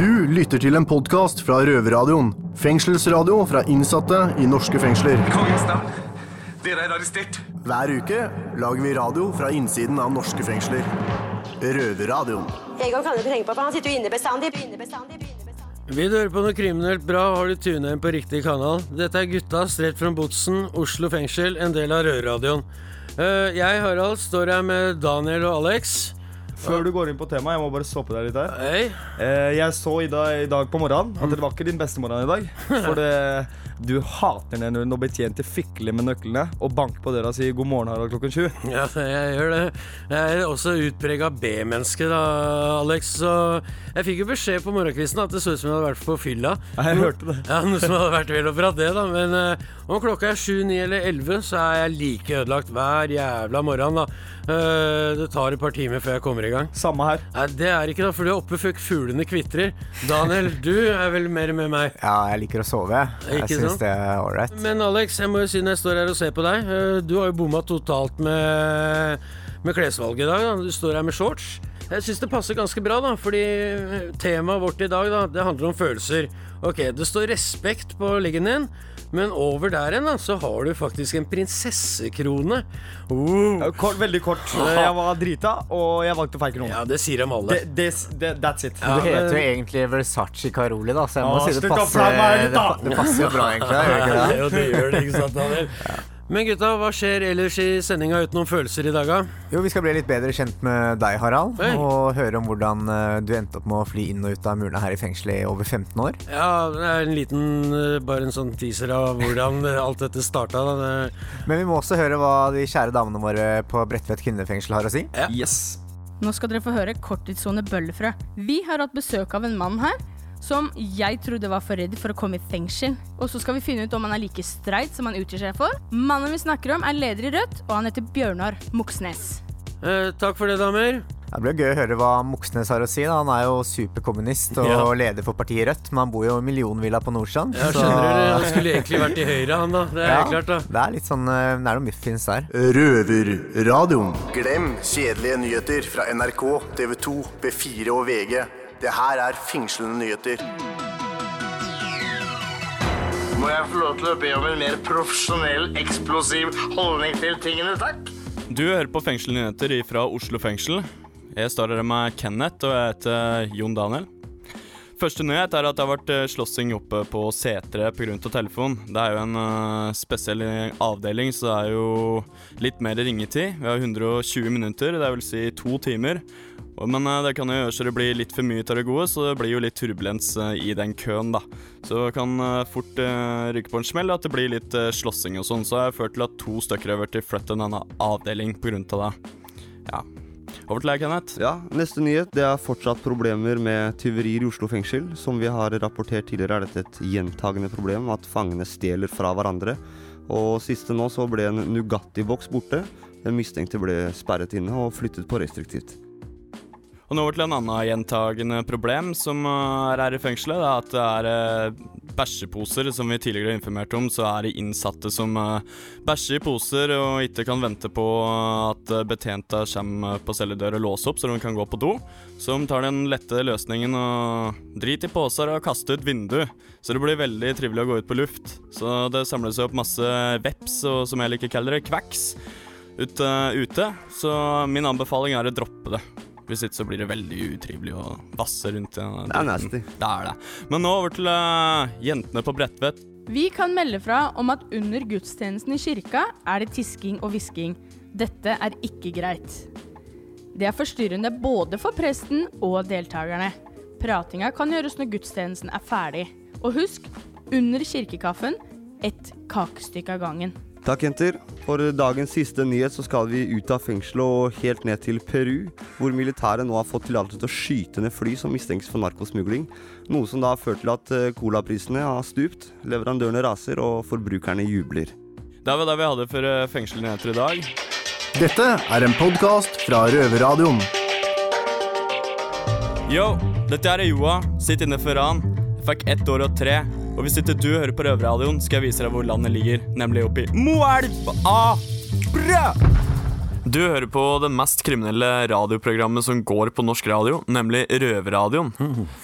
Du lytter til en podkast fra Røverradioen. Fengselsradio fra innsatte i norske fengsler. Kongens navn. Dere er arrestert. Hver uke lager vi radio fra innsiden av norske fengsler. Røverradioen. Egon kan du ikke tenke på, for han sitter jo inne bestandig. inne bestandig, inne bestandig. Vi hører på noe kriminelt bra, har du tunet inn på riktig kanal. Dette er gutta strett fra Botsen, Oslo fengsel, en del av Rødradioen. Eh, jeg, Harald, står her med Daniel og Alex. Før du går inn på temaet, jeg må bare stoppe deg litt her. Hey. Eh, jeg så i dag, i dag på morgenen at det var ikke din beste morgen i dag. For det, du hater det når når betjente fikler med nøklene og banker på døra og sier 'god morgen, Harald' klokken sju. Ja, jeg gjør det. Jeg er også utprega B-menneske, da, Alex. Så jeg fikk jo beskjed på morgenkvisten at det så ut som jeg hadde vært på fylla. Ja, jeg hørte det. Ja, Noe som hadde vært vel og bra, det, da. Men uh, om klokka er sju, ni eller elleve, så er jeg like ødelagt hver jævla morgen, da. Uh, det tar et par timer før jeg kommer i gang. Samme her. Nei, det er ikke da, for du er oppe før fuglene kvitrer. Daniel, du er vel mer med meg. Ja, jeg liker å sove. Jeg Ikke syns sant? det er ålreit. Men Alex, jeg må jo si når jeg står her og ser på deg eh, Du har jo bomma totalt med, med klesvalget i dag. Da. Du står her med shorts. Jeg syns det passer ganske bra, da, fordi temaet vårt i dag da, det handler om følelser. Ok, Det står respekt på leggen din, men over der igjen så har du faktisk en prinsessekrone. Uh. Kort, veldig kort. Jeg var drita, og jeg valgte feil krone. Ja, det sier de alle. De, de, That's it. Ja, Du heter jo egentlig Versace Caroli, da, så jeg må Å, si det passer, meg, det, det passer jo bra, egentlig. Ja, det? det gjør det, ikke sant, Daniel? Men gutta, hva skjer ellers i sendinga utenom følelser i dag, da? Jo, Vi skal bli litt bedre kjent med deg, Harald. Hei. Og høre om hvordan eh, du endte opp med å fly inn og ut av murene her i fengselet i over 15 år. Ja, det er en liten eh, Bare en sånn teaser av hvordan eh, alt dette starta. Da. Men vi må også høre hva de kjære damene våre på Bredtvet kvinnefengsel har å si. Ja. Yes. Nå skal dere få høre Korttidssone Bøllefrø. Vi har hatt besøk av en mann her som jeg trodde var for redd for å komme i fengsel. Og så skal vi finne ut om han er like streit som han utgir seg for. Mannen vi snakker om er leder i Rødt, og han heter Bjørnar Moxnes. Eh, takk for det, damer. Det blir gøy å høre hva Moxnes har å si. Da. Han er jo superkommunist og Ja. leder for partiet Rødt, men han bor jo i millionvilla på Nordstrand. Ja, så-. Han skulle egentlig vært i Høyre, han da. Det er Ja, klart, da. Det er litt sånn eh, Det er noe muffins der. Røverradioen. Glem kjedelige nyheter fra NRK, TV 2, B4 og VG. Det her er fengslende nyheter. Må jeg få lov til å be om en mer profesjonell, eksplosiv holdning til tingene, takk? Du hører på Fengselnyheter fra Oslo fengsel. Jeg står her med Kenneth, og jeg heter Jon Daniel. Første nyhet er at det har vært eh, slåssing oppe på Setre pga. telefon. Det er jo en uh, spesiell avdeling, så det er jo litt mer ringetid. Vi har 120 minutter, det vil si to timer. Men eh, det kan jo gjøre så det blir litt for mye til det gode, så det blir jo litt turbulens eh, i den køen, da. Så det kan eh, fort ryke på en smell at det blir litt slåssing og sånn. Så jeg har ført til at to stykker har blitt flyttet til en annen avdeling pga. det. Ja. Over til deg, Kenneth. Ja, Neste nyhet det er fortsatt problemer med tyverier i Oslo fengsel. Som vi har rapportert tidligere, er dette et gjentagende problem at fangene stjeler fra hverandre. Og siste nå så ble en Nugatti-boks borte. Den mistenkte ble sperret inne og flyttet på restriktivt. Og nå over til en annen gjentagende problem som uh, er her i fengselet. Det er at det er uh, bæsjeposer, som vi tidligere har informert om. Så er det innsatte som uh, bæsjer i poser og ikke kan vente på at betjenta kommer på celledør og låser opp, så de kan gå på do. Så de tar den lette løsningen og driter i poser og kaster ut vinduet. Så det blir veldig trivelig å gå ut på luft. Så det samler seg opp masse veps, og som jeg liker å kalle det, kvacks, ute. Så min anbefaling er å droppe det. Hvis ikke så blir det veldig utrivelig å vasse rundt. den Det er nasty. Det er det. Men nå over til uh, jentene på Bredtvet. Vi kan melde fra om at under gudstjenesten i kirka er det tisking og hvisking. Dette er ikke greit. Det er forstyrrende både for presten og deltakerne. Pratinga kan gjøres når gudstjenesten er ferdig. Og husk, under kirkekaffen ett kakestykke av gangen. Takk, jenter. For dagens siste nyhet så skal vi ut av fengselet og helt ned til Peru, hvor militæret nå har fått tillatelse til å skyte ned fly som mistenkes for narkosmugling. Noe som da har ført til at eh, colaprisene har stupt, leverandørene raser og forbrukerne jubler. Det var det vi hadde for uh, fengselnyheter i dag. Dette er en podkast fra Røverradioen. Yo, dette er Joa. Sitt inne foran. Jeg fikk ett år og tre. Og hvis ikke du hører på Røverradioen, skal jeg vise deg hvor landet ligger, nemlig oppi i Moelv! Ah, brød! Du hører på det mest kriminelle radioprogrammet som går på norsk radio, nemlig Røverradioen.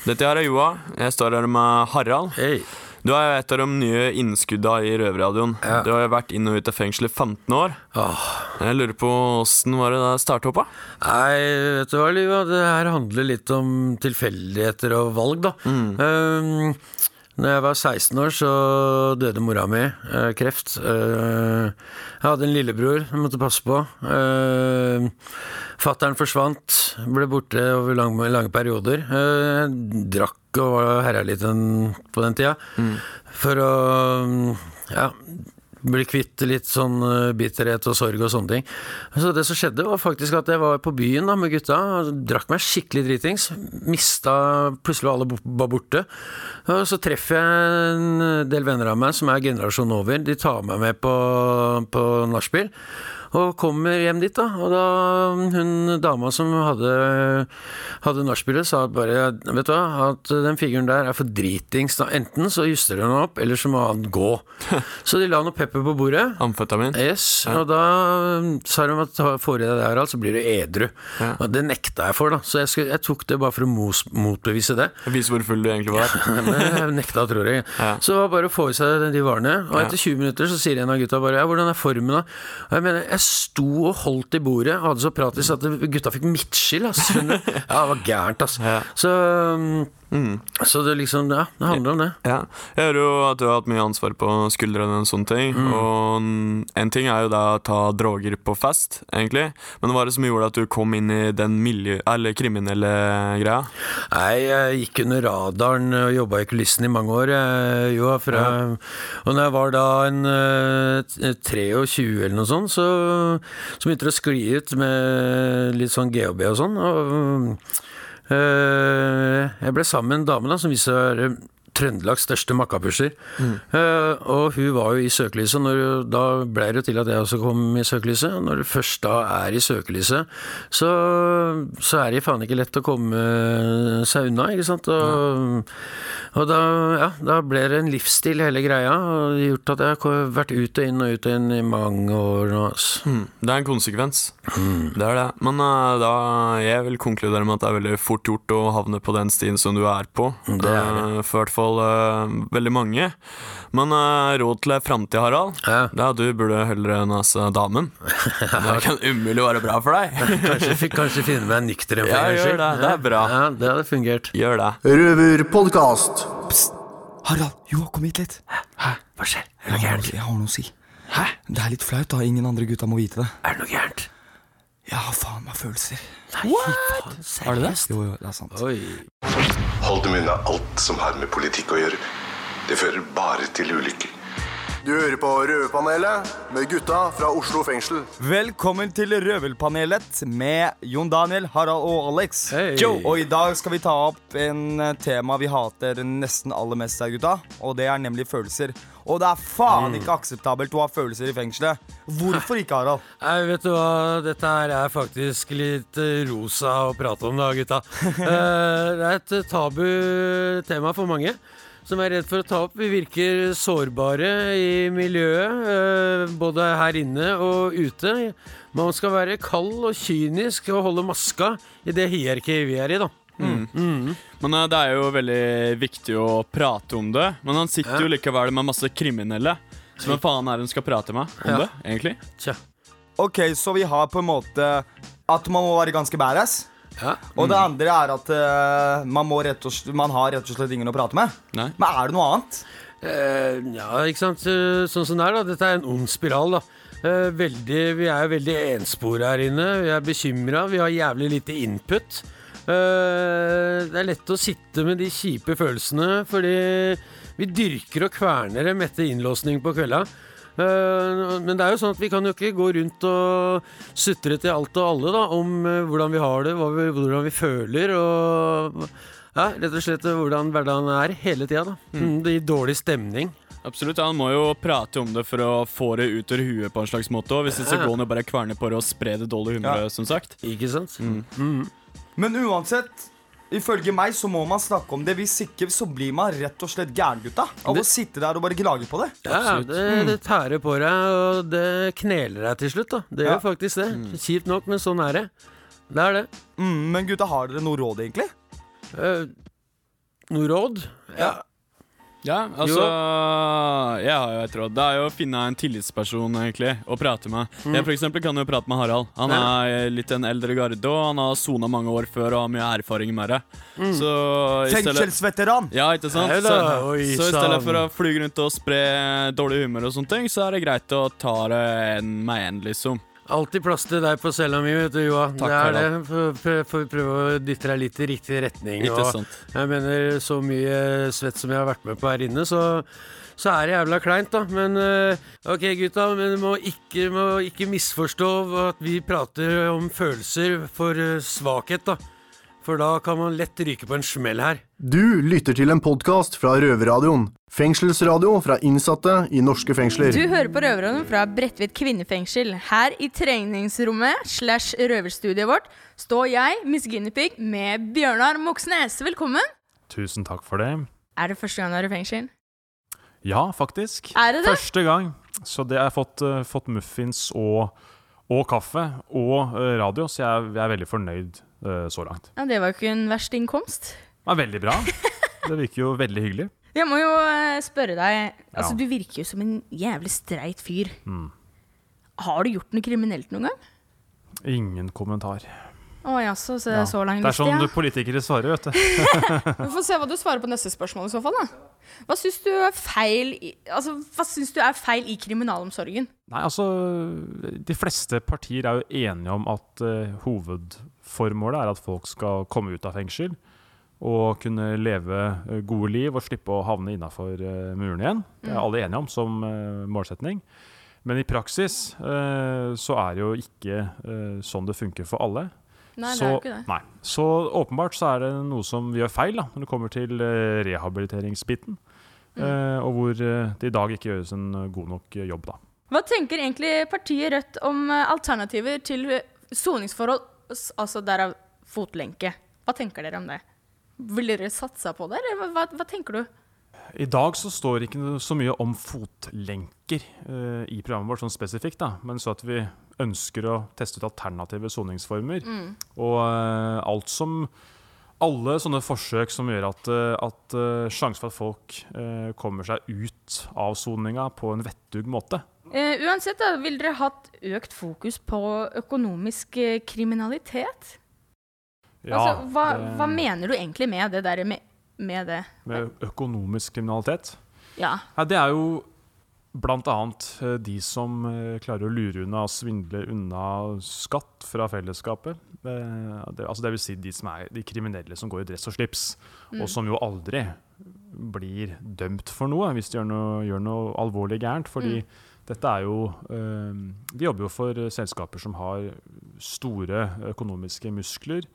Dette her er Joa. Jeg står her med Harald. Hei. Du er et av de nye innskudda i Røverradioen. Ja. Du har jo vært inn og ut av fengsel i 15 år. Åh. Jeg lurer på åssen var det da starta opp. Nei, vet du hva, Liva, det her handler litt om tilfeldigheter og valg, da. Um, når jeg var 16 år, så døde mora mi. eh, kreft. Eh, jeg hadde en lillebror jeg måtte passe på. Eh, Fattern forsvant, ble borte over lange, lange perioder. Eh, drakk og var herja litt på den tida. For å ja, bli kvitt litt sånn eh, bitterhet og sorg og sånne ting. Så det som skjedde, var faktisk at jeg var på byen da med gutta. Drakk meg skikkelig dritings. Mista Plutselig var alle var borte. Og så treffer jeg en del venner av meg som er generasjon over. De tar meg med på, på nachspiel. Og kommer hjem dit, da. Og da hun dama som hadde, hadde nachspielet, sa bare Vet du hva, at den figuren der er for dritings. Da. Enten så juster hun opp, eller så må han gå. Så de la noe pepper på bordet. Amfetamin? Yes, og da sa de at får du deg det her, alt, så blir du edru. Ja. Og det nekta jeg for, da. Så jeg, skulle, jeg tok det bare for å mos, motbevise det. Vise hvor full du egentlig var. Jeg nekta, tror jeg. Ja. Så det var bare å få i seg de varene. Og etter 20 minutter så sier en av gutta bare Ja, hvordan er formen, da? Og jeg mener, jeg sto og holdt i bordet og hadde så pratis at gutta fikk midtskill, ass. Ja, det var gærent, ass. Så um, Så det liksom Ja, det handler om det. Ja. Jeg hører jo at du har hatt mye ansvar på skuldrene og sånne ting. Og en ting er jo da å ta droger på fest, egentlig. Men hva var det som gjorde at du kom inn i den miljø... Eller kriminelle greia? Nei, jeg gikk under radaren og jobba i kulissen i mange år. Jeg, jo, fra, Og når jeg var da en eh, 23 eller noe sånt, så, så begynte det å skli ut med litt sånn GHB og sånn. Og eh, jeg ble sammen med en dame da, som viste seg å være Trøndelags største makkapusher. Eh, og hun var jo i søkelyset. Når, da ble det til at jeg også kom i søkelyset. Når du først da er i søkelyset, så, så er det faen ikke lett å komme seg unna, ikke sant. Og, og da, ja, da ble det en livsstil, hele greia. Og det har gjort at jeg har vært ut og inn og ut og inn i mange år nå. Mm. Det er en konsekvens. Det er det. Men uh, da jeg vil konkludere med at det er veldig fort gjort å havne på den stien som du er på. Det er det. Eh, For hvert fall eh, veldig mange. Men uh, råd til framtida, Harald? Ja. Det er at du burde heller nese damen. Det kan umulig være bra for deg. Kanskje, kanskje finne meg en nykter en for Ja, gjør det. Det er bra. Ja, det hadde fungert. Gjør det. Røverpodkast. Harald, jo, kom hit litt. Hæ? Hva skjer? Jeg har, noe- jeg har noe å si. Hæ? Det er litt flaut, da. Ingen andre gutta må vite det. Er det noe gærent? Jeg har faen meg følelser. Nei, faen, seriøst? Jo, jo, det er sant. Oi. Hold dem unna alt som har med politikk å gjøre. Det fører bare til ulykker. Du hører på Røverpanelet med gutta fra Oslo fengsel. Velkommen til Røvelpanelet med Jon Daniel, Harald og Alex. Hei. Og i dag skal vi ta opp en eh, tema vi hater nesten aller mest her, gutta. Og det er nemlig følelser. Og det er faen ikke akseptabelt å ha følelser i fengselet. Hvorfor ikke, Harald? Nei, vet du hva, dette her er faktisk litt eh, rosa å prate om da, gutta. Eh, det er et tabu tema for mange. Som er redd for å ta opp. Vi virker sårbare i miljøet, eh, både her inne og ute. Man skal være kald og kynisk og holde maska i det hierarkiet vi er i, da. Men eh, det er jo veldig viktig å prate om det. Men han sitter jo likevel med masse kriminelle. Så hvem faen er det hun skal prate med om Ja. det, egentlig? Tja. Ok, så vi har på en måte at man må være ganske badass. Ja. Og det andre er at eh, man, må rett og slett, man har rett og slett ingen å prate med. Nei. Men er det noe annet? Eh, ja, ikke sant. Sånn som det er, da. Dette er en ond spiral, da. Eh, veldig, vi er jo veldig enspore her inne. Vi er bekymra. Vi har jævlig lite input. Eh, det er lett å sitte med de kjipe følelsene, fordi vi dyrker og kverner dem etter innlåsning på kvelda. Eh, men det er jo sånn at vi kan jo ikke gå rundt og sutre til alt og alle da, om eh, hvordan vi har det, vi, hvordan vi føler, og ja, rett og slett hvordan hverdagen er hele tida. da. Mm, Det gir dårlig stemning. Absolutt, Han må jo prate om det for å få det ut av huet på en slags måte. Og hvis ikke så går han jo bare kverne på det og spre det dårlige humøret, som sagt. Ikke sant? Men uansett Ifølge meg så må man snakke om det. Hvis ikke så blir man rett og slett gæren, gutta. Av å sitte der og bare gnage på det. Ja, det, det tærer på deg, og det kneler deg til slutt. da Det Ja. gjør faktisk det. Kjipt nok, men sånn er det. Det er det. Mm, men gutta, har dere noe råd, egentlig? Uh, noe råd? Ja. Ja, altså Jeg har jo et råd. Det er jo å finne en tillitsperson egentlig å prate med. Mm. Jeg for eksempel kan jo prate med Harald. Han er litt en eldre garde, og han har sona mange år før og har mye erfaring med det. Mm. Så Fengselsveteran! Ja, ikke sant? Så, oi, så i stedet for å fly rundt og spre dårlig humør og sånne ting, så er det greit å ta det en med en, liksom. Alltid plass til deg på cella mi, vet du, Joa. Takk, det er det. Får prø- prøve å dytte deg litt i riktig retning. Jeg mener, så mye svett som jeg har vært med på her inne, så, så er det jævla kleint, da. Men eh, OK, gutta, men må ikke, må ikke misforstå at vi prater om følelser for eh, svakhet, da. For da kan man lett ryke på en smell her. Du lytter til en podkast fra Røverradioen. Fengselsradio fra innsatte i norske fengsler. Du hører på Røverradioen fra Bredtvet kvinnefengsel. Her i treningsrommet slash røverstudiet vårt står jeg, Miss Guinevere, med Bjørnar Moxnes. Velkommen. Tusen takk for det. Er det første gang du er i fengsel? Ja, faktisk. Er det det? Første gang. Så det har jeg fått, uh, fått muffins og, og kaffe og eh, radio, så jeg, jeg er veldig fornøyd så langt. Ja, Det var jo ikke en verst innkomst. Det var veldig bra. Det virker jo veldig hyggelig. Jeg må jo eh, spørre deg Altså, Ja. Du virker jo som en jævlig streit fyr. Mm. Har du gjort noe kriminelt noen gang? Ingen kommentar. Å jaså, så det Ja. er så lang Det er sånn ja. politikere svarer, vet du. Vi får se hva du svarer på neste spørsmål i så fall, da. Hva syns du er altså, du er feil i kriminalomsorgen? Nei, altså De fleste partier er jo enige om at eh, hovedformålet er at folk skal komme ut av fengsel og kunne leve eh, gode liv og slippe å havne innafor muren igjen. Det er Mm. alle enige om som eh, målsetning. Men i praksis eh, så er det jo ikke eh, sånn det funker for alle. Nei, det er jo ikke det. Nei. Så åpenbart så er det noe som vi gjør feil da, når det kommer til eh, rehabiliteringsbiten. Mm. eh, og hvor eh, det i dag ikke gjøres en eh, god nok eh, jobb, da. Hva tenker egentlig partiet Rødt om eh, alternativer til eh, soningsforhold, altså derav fotlenke? Hva tenker dere om det? Vil dere satse på det, eller hva, hva, tenker du? I dag så står det ikke så mye om fotlenker uh, i programmet vårt sånn spesifikt, da, men så at vi ønsker å teste ut alternative soningsformer. Mm. Og uh, alt som Alle sånne forsøk som gjør at, uh, at uh, sjansen for at folk eh, kommer seg ut av soninga på en vettug måte. Eh, uansett, da, vil dere hatt økt fokus på økonomisk eh, kriminalitet? Ja, altså, hva, det- hva mener du egentlig med det der med, med det? Med økonomisk kriminalitet. Ja. Ja, det er jo annet eh, de som eh, klarer å lure unna og svindle unna skatt fra fellesskapet. Eh, Det, altså det vil si de som er de kriminelle som går i dress og slips, Mm. og som jo aldri blir dømt for noe hvis de gjør noe, gjør noe alvorlig gærent. Fordi Mm. Dette er jo De jobber jo for eh, selskaper som har store økonomiske muskler,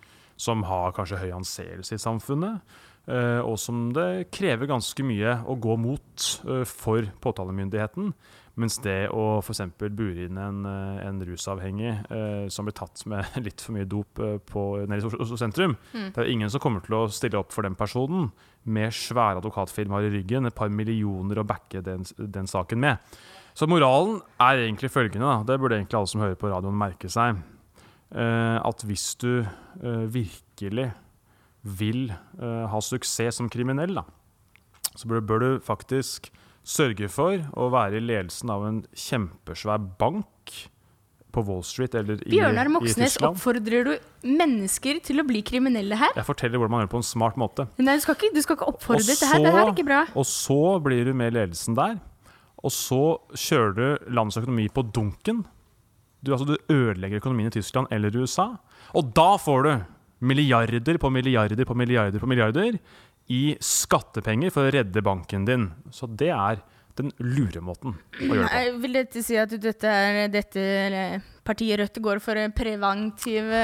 som har kanskje høy anseelse i samfunnet. eh, og som det krever ganske mye å gå mot eh, for påtalemyndigheten. Mens det å f.eks. bure inn en, en rusavhengig eh, som blir tatt med litt for mye dop på, nede i Oslo sentrum Mm. Det er ingen som kommer til å stille opp for den personen med svære advokatfirmaer i ryggen, et par millioner å backe den, den saken med. Så moralen er egentlig følgende, da. det burde egentlig alle som hører på radioen merke seg. Eh, at hvis du eh, virkelig vil eh, ha suksess som kriminell, da, så bør, du faktisk sørge for å være i ledelsen av en kjempesvær bank på Wall Street eller i, Bjørnar Moxnes, oppfordrer du mennesker til å bli kriminelle her? Jeg forteller hvordan man gjør det på en smart måte. Nei, du skal ikke, du skal ikke oppfordre så, dette her. Det her er ikke bra. Og så blir du med i ledelsen der. Og så kjører du landets økonomi på dunken. Du, altså, du ødelegger økonomien i Tyskland eller i USA. Og da får du milliarder på milliarder på milliarder på milliarder i skattepenger for å redde banken din. Så det er den lure måten å gjøre det på. Jeg Vil dette si at dette, er, dette partiet Rødt går for preventive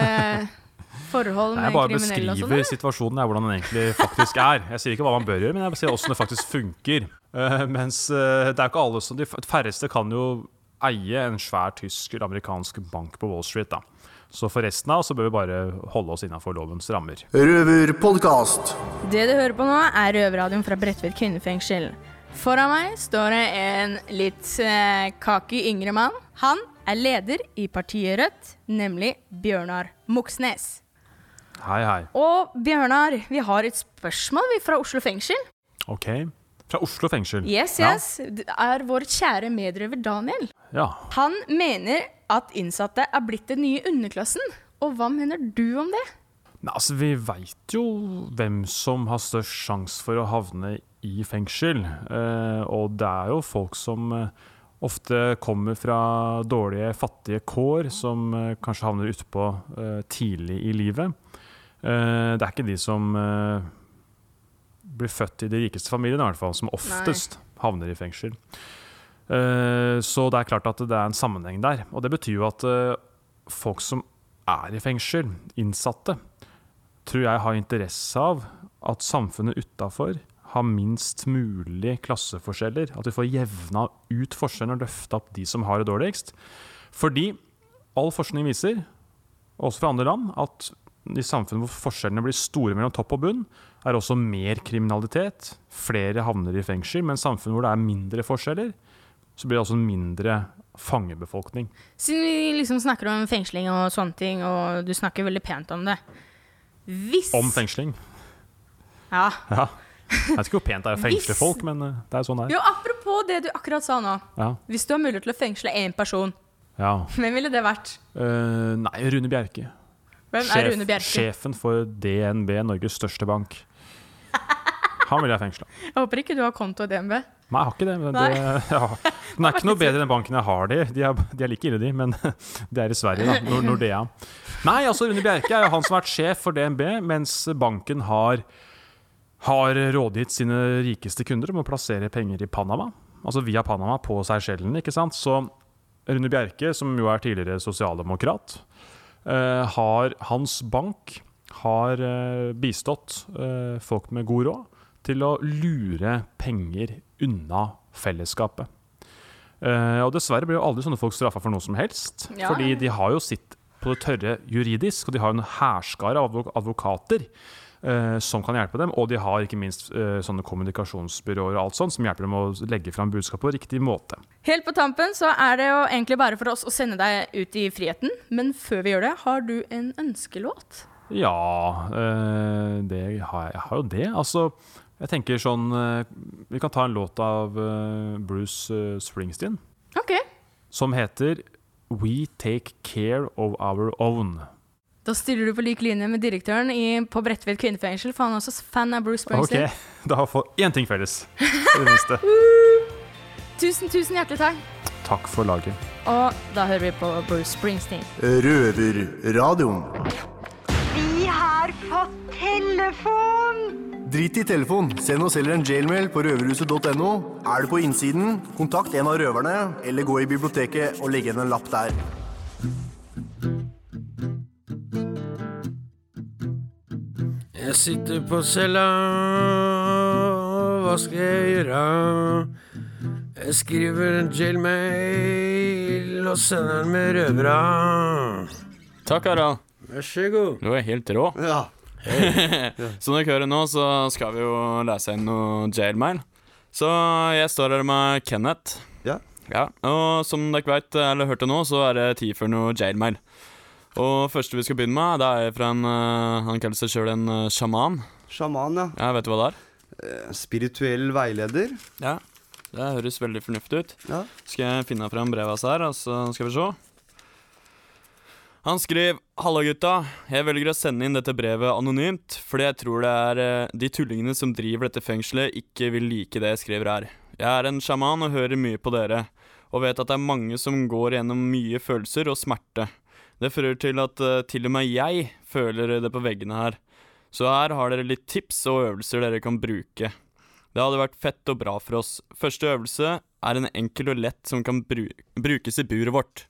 forhold med jeg bare kriminelle og sånn? beskriver situasjonen, hvordan den egentlig faktisk er. Jeg sier ikke hva man bør gjøre, men jeg sier hvordan det faktisk funker. Uh, mens uh, det er ikke alle som De færreste kan jo eie en svær tysk eller amerikansk bank på Wall Street. da. Så for resten av oss så bør vi bare holde oss innafor lovens rammer. Røverpodkast. Det du hører på nå, er Røverradioen fra Bredtvet kvinnefengsel. Foran meg står det en litt eh, kaki yngre mann. Han er leder i partiet Rødt, nemlig Bjørnar Moxnes. Hei, hei. Og Bjørnar, vi har et spørsmål vi fra Oslo fengsel. Ok. Fra Oslo fengsel. Yes, Ja. yes. Det er vår kjære medrøver Daniel. Ja. Han mener at innsatte er blitt den nye underklassen. Og hva mener du om det? Nei, altså, vi veit jo hvem som har størst sjanse for å havne i fengsel. Eh, og det er jo folk som eh, ofte kommer fra dårlige, fattige kår, som eh, kanskje havner utpå eh, tidlig i livet. Eh, det er ikke de som eh, blir født i de rikeste familiene, i hvert fall, som oftest havner i fengsel. Eh, så det er klart at det er en sammenheng der. Og det betyr jo at folk som er i fengsel, innsatte, tror jeg har interesse av at samfunnet utafor har minst mulig klasseforskjeller. At vi får jevna ut forskjellene og løfta opp de som har det dårligst. Fordi all forskning viser, også fra andre land, at i samfunn hvor forskjellene blir store mellom topp og bunn, er også mer kriminalitet. Flere havner i fengsel. Men samfunn hvor det er mindre forskjeller, så blir det også en mindre fangebefolkning. Siden vi liksom snakker om fengsling og sånne ting, og du snakker veldig pent om det Hvis Om fengsling. Ja. Ja. Jeg vet ikke hvor pent det er å fengsle Hvis- folk, men eh, det er sånn det Jo, er. apropos det du akkurat sa nå. Ja. Hvis du har mulighet til å fengsle én person, ja. hvem ville det vært? Uh, nei, Rune Bjerke. Hvem er Rune Bjerke? Sjefen for DNB, Norges største bank. Han vil jeg fengsle. Jeg håper ikke du har konto i DNB. Nei, jeg har ikke det. Men det ja. Den er ikke noe bedre enn banken jeg har de. De er, de er like ille, de, men det er i Sverige, da. Nord Nordea. Nei, altså Rune Bjerke er jo han som har vært sjef for DNB, mens banken har, har rådgitt sine rikeste kunder om å plassere penger i Panama. Altså via Panama på Seychellene, ikke sant. Så Rune Bjerke, som jo er tidligere sosialdemokrat, har hans bank har eh, bistått eh, folk med god råd til å lure penger unna fellesskapet. Eh, og dessverre blir jo aldri sånne folk straffa for noe som helst. Ja. Fordi de har jo sitt på det tørre juridisk, og de har en hærskare av advokater eh, som kan hjelpe dem. Og de har ikke minst eh, sånne kommunikasjonsbyråer og alt sånt som hjelper dem å legge fram budskap på riktig måte. Helt på tampen så er det jo egentlig bare for oss å sende deg ut i friheten. Men før vi gjør det, har du en ønskelåt? Ja, eh, det har jeg, jeg har jo det. Altså, jeg tenker sånn eh, Vi kan ta en låt av eh, Bruce eh, Springsteen. OK. som heter We Take Care of Our Own. Da stiller du på lik linje med direktøren i, på Bredtvet kvinnefengsel, for han er også fan av Bruce Springsteen. Ok, da har vi fått én ting felles. i det minste. Tusen, tusen hjertelig takk. Takk for laget. Og da hører vi på Bruce Springsteen. Røverradioen. Vi har fått telefon! Drit i telefon. Send oss heller en jailmail på røverhuset.no. Er du på innsiden, kontakt en av røverne, eller gå i biblioteket og legge igjen en lapp der. Jeg sitter på cella, hva skal jeg gjøre? Jeg skriver en jailmail og sender den med røvera. Takk, Harald. Vær så god. Du er helt rå. Ja. Som dere hører nå, så skal vi jo lese inn noe jailmail. Så jeg står her med Kenneth. Ja. Ja, Og som dere vet, eller hørte nå, så er det tid for noe jailmail. Og første vi skal begynne med, det er fra en eh, Han kaller seg sjøl en eh, sjaman. Sjaman, ja. Ja, vet du hva det er? Eh, Spirituell veileder. Ja. Det høres veldig fornuftig ut. Ja. Skal jeg finne fram brevet hans her, så skal vi se. Han skriver Halla gutta, jeg velger å sende inn dette brevet anonymt, fordi jeg tror det er de tullingene som driver dette fengselet, ikke vil like det jeg skriver her. Jeg er en sjaman og hører mye på dere, og vet at det er mange som går gjennom mye følelser og smerte. Det fører til at uh, til og med jeg føler det på veggene her. Så her har dere litt tips og øvelser dere kan bruke. Det hadde vært fett og bra for oss. Første øvelse er en enkel og lett som kan bru brukes i buret vårt.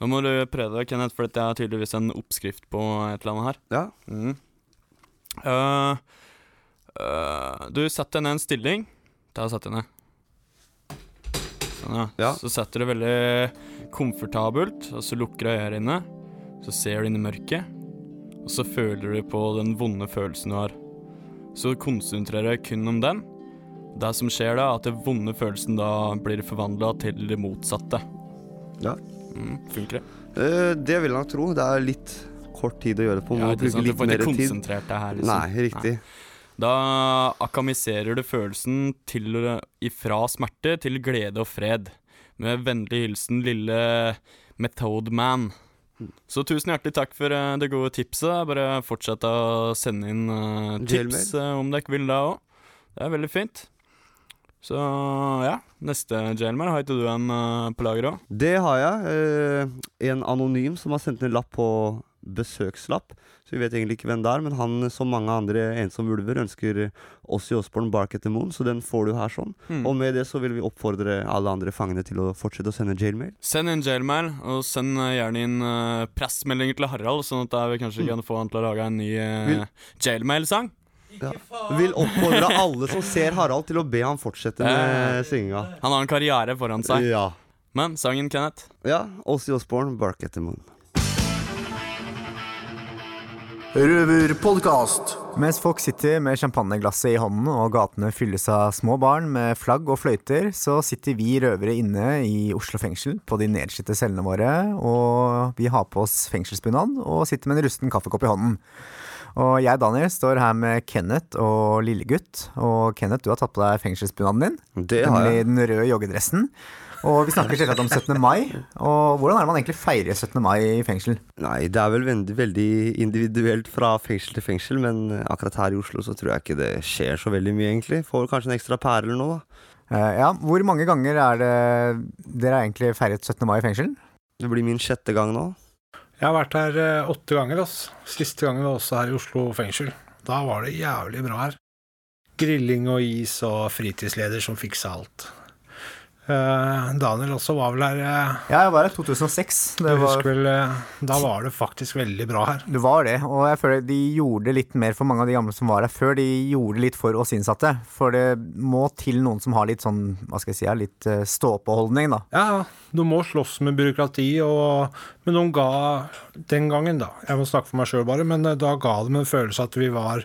Nå må du prøve det, Kenneth, for dette er tydeligvis en oppskrift på et eller annet her. Ja. Mm. Uh, uh, du setter deg ned en stilling. Da setter jeg ned. Sånn, ja. Ja. Så setter du veldig komfortabelt, og så lukker du øynene. Så ser du inn i mørket, og så føler du på den vonde følelsen du har. Så konsentrerer deg kun om den. Det som skjer da, er at den vonde følelsen da blir forvandla til det motsatte. Ja. Mm, funker det? Uh, det vil jeg nok tro. Det er litt kort tid å gjøre det på. Ja, bruke du litt mer tid. deg her. liksom. Nei, riktig. Da akamiserer du følelsen til, ifra smerte til glede og fred. Med vennlig hilsen lille Method Man. Så tusen hjertelig takk for eh, det gode tipset. Bare fortsett å sende inn eh, tips eh, om dere vil da òg. Det er veldig fint. Så ja, neste jailmail, har ikke du en uh, på lager òg? Det har jeg. Eh, en anonym som har sendt en lapp på besøkslapp. Så vi vet egentlig ikke hvem det er, men han, som mange andre ensomme ulver, ønsker Ossie Osborne Bark at the Moon, så den får du her sånn. Mm. Og med det så vil vi oppfordre alle andre fangene til å fortsette å sende jailmail. Send inn jailmail, og send eh, gjerne inn uh, pressmeldinger til Harald, sånn at vi kanskje kan få han til å lage en ny uh, jailmail-sang. Ja. Vil oppfordre alle som ser Harald til å be han fortsette med Eh, synginga. Han har en karriere foran seg. Ja. Men sangen, Kenneth? ja. Ossie Osborne Bark at the Moon. Røverpodkast. Mens folk sitter med champagneglasset i hånden og gatene fylles av små barn med flagg og fløyter, så sitter vi røvere inne i Oslo fengsel på de nedslitte cellene våre, og vi har på oss fengselsbunad og sitter med en rusten kaffekopp i hånden. Og jeg, Daniel, står her med Kenneth og lillegutt. Og Kenneth, du har tatt på deg fengselsbunaden din. Det har nemlig jeg. den røde joggedressen. Og vi snakker selvsagt om 17. mai. Og hvordan er det man egentlig feirer 17. mai i fengsel? Nei, det er vel veldig, veldig individuelt fra fengsel til fengsel, men akkurat her i Oslo så tror jeg ikke det skjer så veldig mye, egentlig. Får kanskje en ekstra pære eller noe, da. Eh, ja, Hvor mange ganger er det dere har egentlig feiret 17. mai i fengsel? Det blir min sjette gang nå. Jeg har vært her eh, åtte ganger. ass. Siste gangen var også her i Oslo fengsel. Da var det jævlig bra her. Grilling og is og fritidsleder som fiksa alt. Eh, Daniel også var vel her eh, Ja, jeg var her i 2006. Det var, vel eh, Da var det faktisk veldig bra her. det var det, og jeg føler de gjorde litt mer for mange av de gamle som var her før. De gjorde litt for oss innsatte. For det må til noen som har litt sånn, hva skal jeg si, litt stå-på-holdning, da. Ja, du må slåss med byråkrati, og, men noen ga den gangen, da Jeg må snakke for meg sjøl bare, men da ga de en følelse at vi var,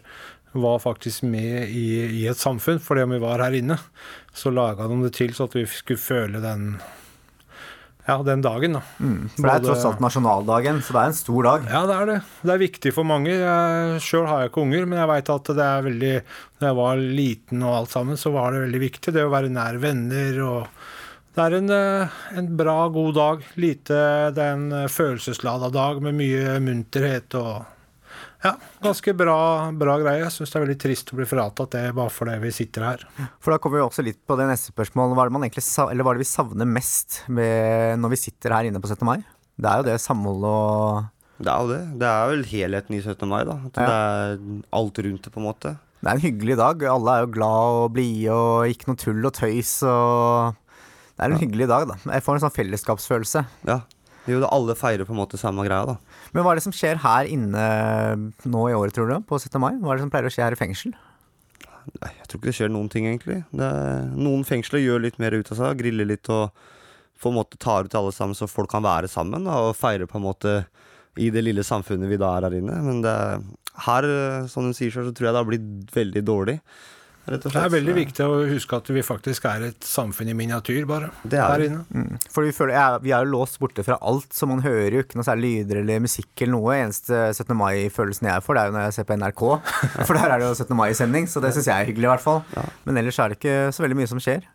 var faktisk med i, i et samfunn, fordi om vi var her inne. Så laga de det til så at vi skulle føle den ja, den dagen, da. Mm, For det er tross alt nasjonaldagen, så det er en stor dag. Ja, det er det. Det er viktig for mange. Sjøl har jeg ikke unger, men jeg veit at det er veldig Da jeg var liten og alt sammen, så var det veldig viktig. Det å være nær venner og Det er en, eh, en bra, god dag. Lite Det er en følelsesladet følelseslada dag med mye munterhet og Ja, ganske bra, bra greie. Jeg syns det er veldig trist å bli fratatt det bare fordi vi sitter her. For da kommer vi også litt på det neste spørsmålet. Hva er det, man egentlig, eller hva er det vi savner mest med, når vi sitter her inne på 17. mai? Det er jo det samholdet og Det er jo det. Det er vel helheten i 17. mai, da. At Ja. det er alt rundt det, på en måte. Det er en hyggelig dag. Alle er jo glad og blide og ikke noe tull og tøys og Det er en hyggelig dag, da. Jeg får en sånn fellesskapsfølelse. Ja. Jo, alle feirer på en måte samme greia, da. Men hva er det som skjer her inne nå i året, tror du? På 17. mai? Hva er det som pleier å skje her i fengsel? Nei, jeg tror ikke det skjer noen ting, egentlig. Er, noen fengsler gjør litt mer ut av seg, griller litt og på en måte tar ut alle sammen så folk kan være sammen da, og feire på en måte i det lille samfunnet vi da er her inne. Men er- her, eh, som hun sier selv, så tror jeg det har blitt veldig dårlig. Rett og Det er veldig viktig å huske at vi faktisk er et samfunn i miniatyr, bare. Det er det. Mm. For vi, føler, ja, vi er jo låst borte fra alt, så man hører jo ikke noe særlig lyder eller musikk eller noe. Eneste 17. mai-følelsen jeg får, det er jo når jeg ser på NRK. For der er det jo 17. mai-sending, så det syns jeg er hyggelig i hvert fall. Men ellers er det ikke så veldig mye som skjer.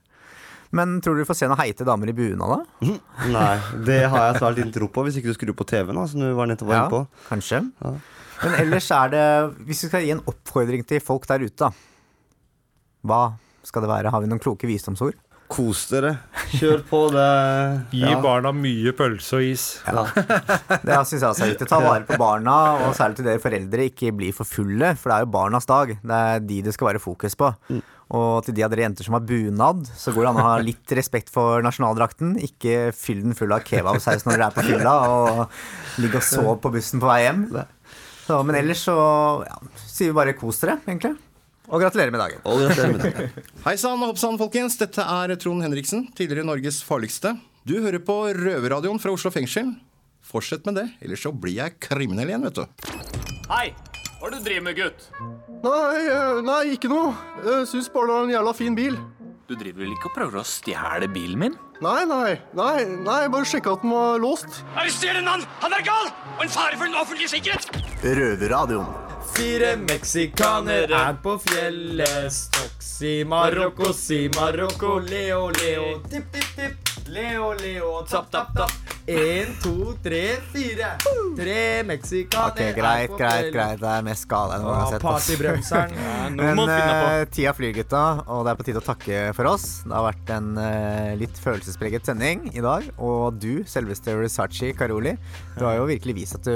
Men tror du vi får se noen heite damer i bunad, da? Nei, det har jeg svært liten tro på, hvis ikke du skrur på TV-en, som du var nettopp var Ja, inne på. kanskje. Ja. Men ellers er det Hvis vi skal gi en oppfordring til folk der ute, da. Hva skal det være? Har vi noen kloke visdomsord? Kos dere. Kjør på. Det Gi ja. barna mye pølse og is. Ja. Det syns jeg også er viktig. Ta vare på barna, og særlig til dere foreldre, ikke bli for fulle, for det er jo barnas dag. Det er de det skal være fokus på. Og til de av dere jenter som har bunad, så går det an å ha litt respekt for nasjonaldrakten. Ikke fyll den full av kebabsaus når dere er på fylla, og ligge og sove på bussen på vei hjem. Så, men ellers så ja, sier vi bare kos dere, egentlig. Og gratulerer med dagen. Og gratulerer med dagen. Hei sann og hopp sann, folkens. Dette er Trond Henriksen, tidligere Norges farligste. Du hører på Røverradioen fra Oslo fengsel. Fortsett med det, ellers så blir jeg kriminell igjen, vet du. Hei! Hva er det du driver med, gutt? Nei, eh, nei, ikke noe. Jeg syns bare det var en jævla fin bil. Du driver vel ikke og prøver å stjele bilen min? Nei, nei, nei, nei, bare sjekka at den var låst. Arrester en mann! Han er gal! Og en fare for den offentlige sikkerhet! Røverradioen. Fire meksikanere er på fjellet. Stoksi Marokko, si Marokko, Leo, Leo. Tipp, tipp, tipp. Leo, Leo, tapp, tapp, tapp. Én, to, tre, fire. Tre meksikanere Ok, greit, greit, greit. Det er mest gale enn noen har sett. partybremseren. Ja, Men uh, på. eh, tida flyr, gutta, og det er på tide å takke for oss. Det har vært en uh, litt følelsespreget sending i dag. Og du, selveste Resachi Karoli, du har jo virkelig vist at du,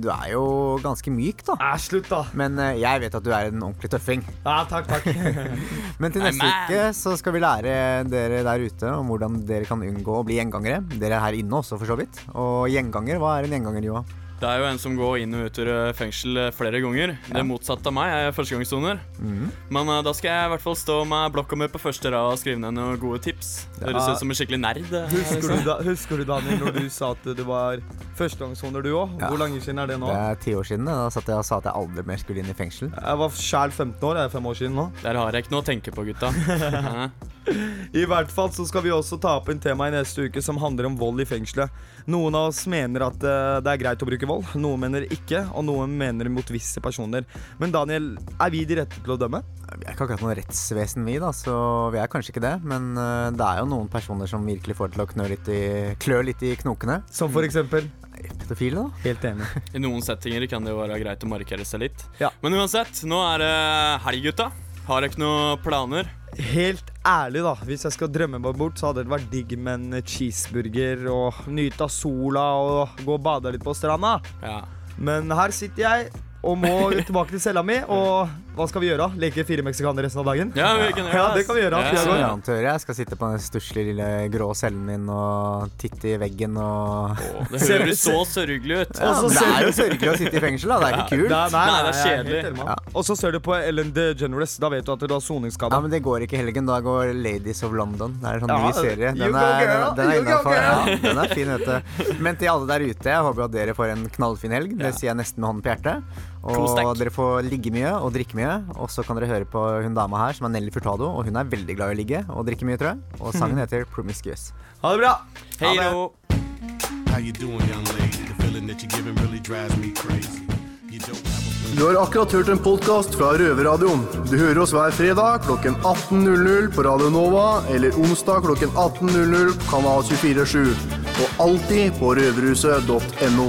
du er jo ganske myk, da. slutt, da. Men uh, jeg vet at du er en ordentlig tøffing. Ja, takk, takk. Men til neste man. uke så skal vi lære dere der ute om hvordan dere kan unngå å bli gjengangere. Dere er her inne også, for så vidt. Og gjenganger, hva er en gjenganger, Joa? Det er jo en som går inn og ut ur eh, fengsel eh, flere ganger. Det motsatte av meg. Jeg er førstegangssoner. Mm. Men uh, da skal jeg i hvert fall stå med blokka mi på første rad og skrive ned noen gode tips. Det høres ut som en skikkelig nerd. Husker du, liksom. da, husker du Daniel, når du sa at du var førstegangssoner, du òg? Ja. Hvor lenge siden er det nå? Det er ti år siden. Da satt jeg og sa at jeg aldri mer skulle inn i fengsel. Jeg var sjæl 15 år. Det er fem år siden nå. Der har jeg ikke noe å tenke på, gutta. I hvert fall så skal vi også ta opp en tema i neste uke som handler om vold i fengselet. Noen av oss mener at eh, det er greit å bruke vold, noen mener ikke, og noen mener mot visse personer. Men Daniel, er vi de rette til å dømme? Vi er ikke akkurat noe rettsvesen, vi, da, så vi er kanskje ikke det. Men eh, det er jo noen personer som virkelig får til å knø litt i, klø litt i knokene. Som for eksempel? Pedofile, da. Helt enig. I noen settinger kan det jo være greit å markere seg litt. Ja. Men uansett, nå er det helg, gutta. Har dere ikke noen planer? Helt ærlig, da. Hvis jeg skal drømme meg bort, så hadde det vært digg med en cheeseburger og nyte av sola og gå og bade litt på stranda. Ja. Men her sitter jeg og må tilbake til cella mi, og hva skal vi gjøre? Leke fire meksikanere resten av dagen? Ja, vi kan gjøre ja, det. kan vi gjøre. Ja, som jeg jeg skal sitte på den stusslige lille grå cellen min og titte i veggen og Det høres så sørgelig ut. Ja, det er jo sørgelig å sitte i fengsel, da. Det er ikke kult. Nei, nei, Nei, det er kjedelig. Og så ser du på Ellen DeGeneres. Da vet du at du har soningsskade. Ja, men det går ikke i helgen. Da går Ladies of London. Det er en sånn Ja, ny serie. Den er, den er innafor. Ja, den er fin, vet du. Men til alle der ute, jeg håper at dere får en knallfin helg. Det sier jeg nesten med hånden på hjertet. Og dere får ligge mye og drikke mye. Og så kan dere høre på hun dama her som er Nelly Furtado, og hun er veldig glad i å ligge og drikke mye, tror jeg. Og sangen heter Promiscuous. Ha det bra. Hei då. How you doing, young lady? The feeling that you're giving really drives me crazy. You don't have a Du har akkurat hørt en podkast fra Røverradioen. Du hører oss hver fredag klokken 18.00 på Radio Nova eller onsdag klokken 18.00 på Kanal 247. Og alltid på røverhuset.no.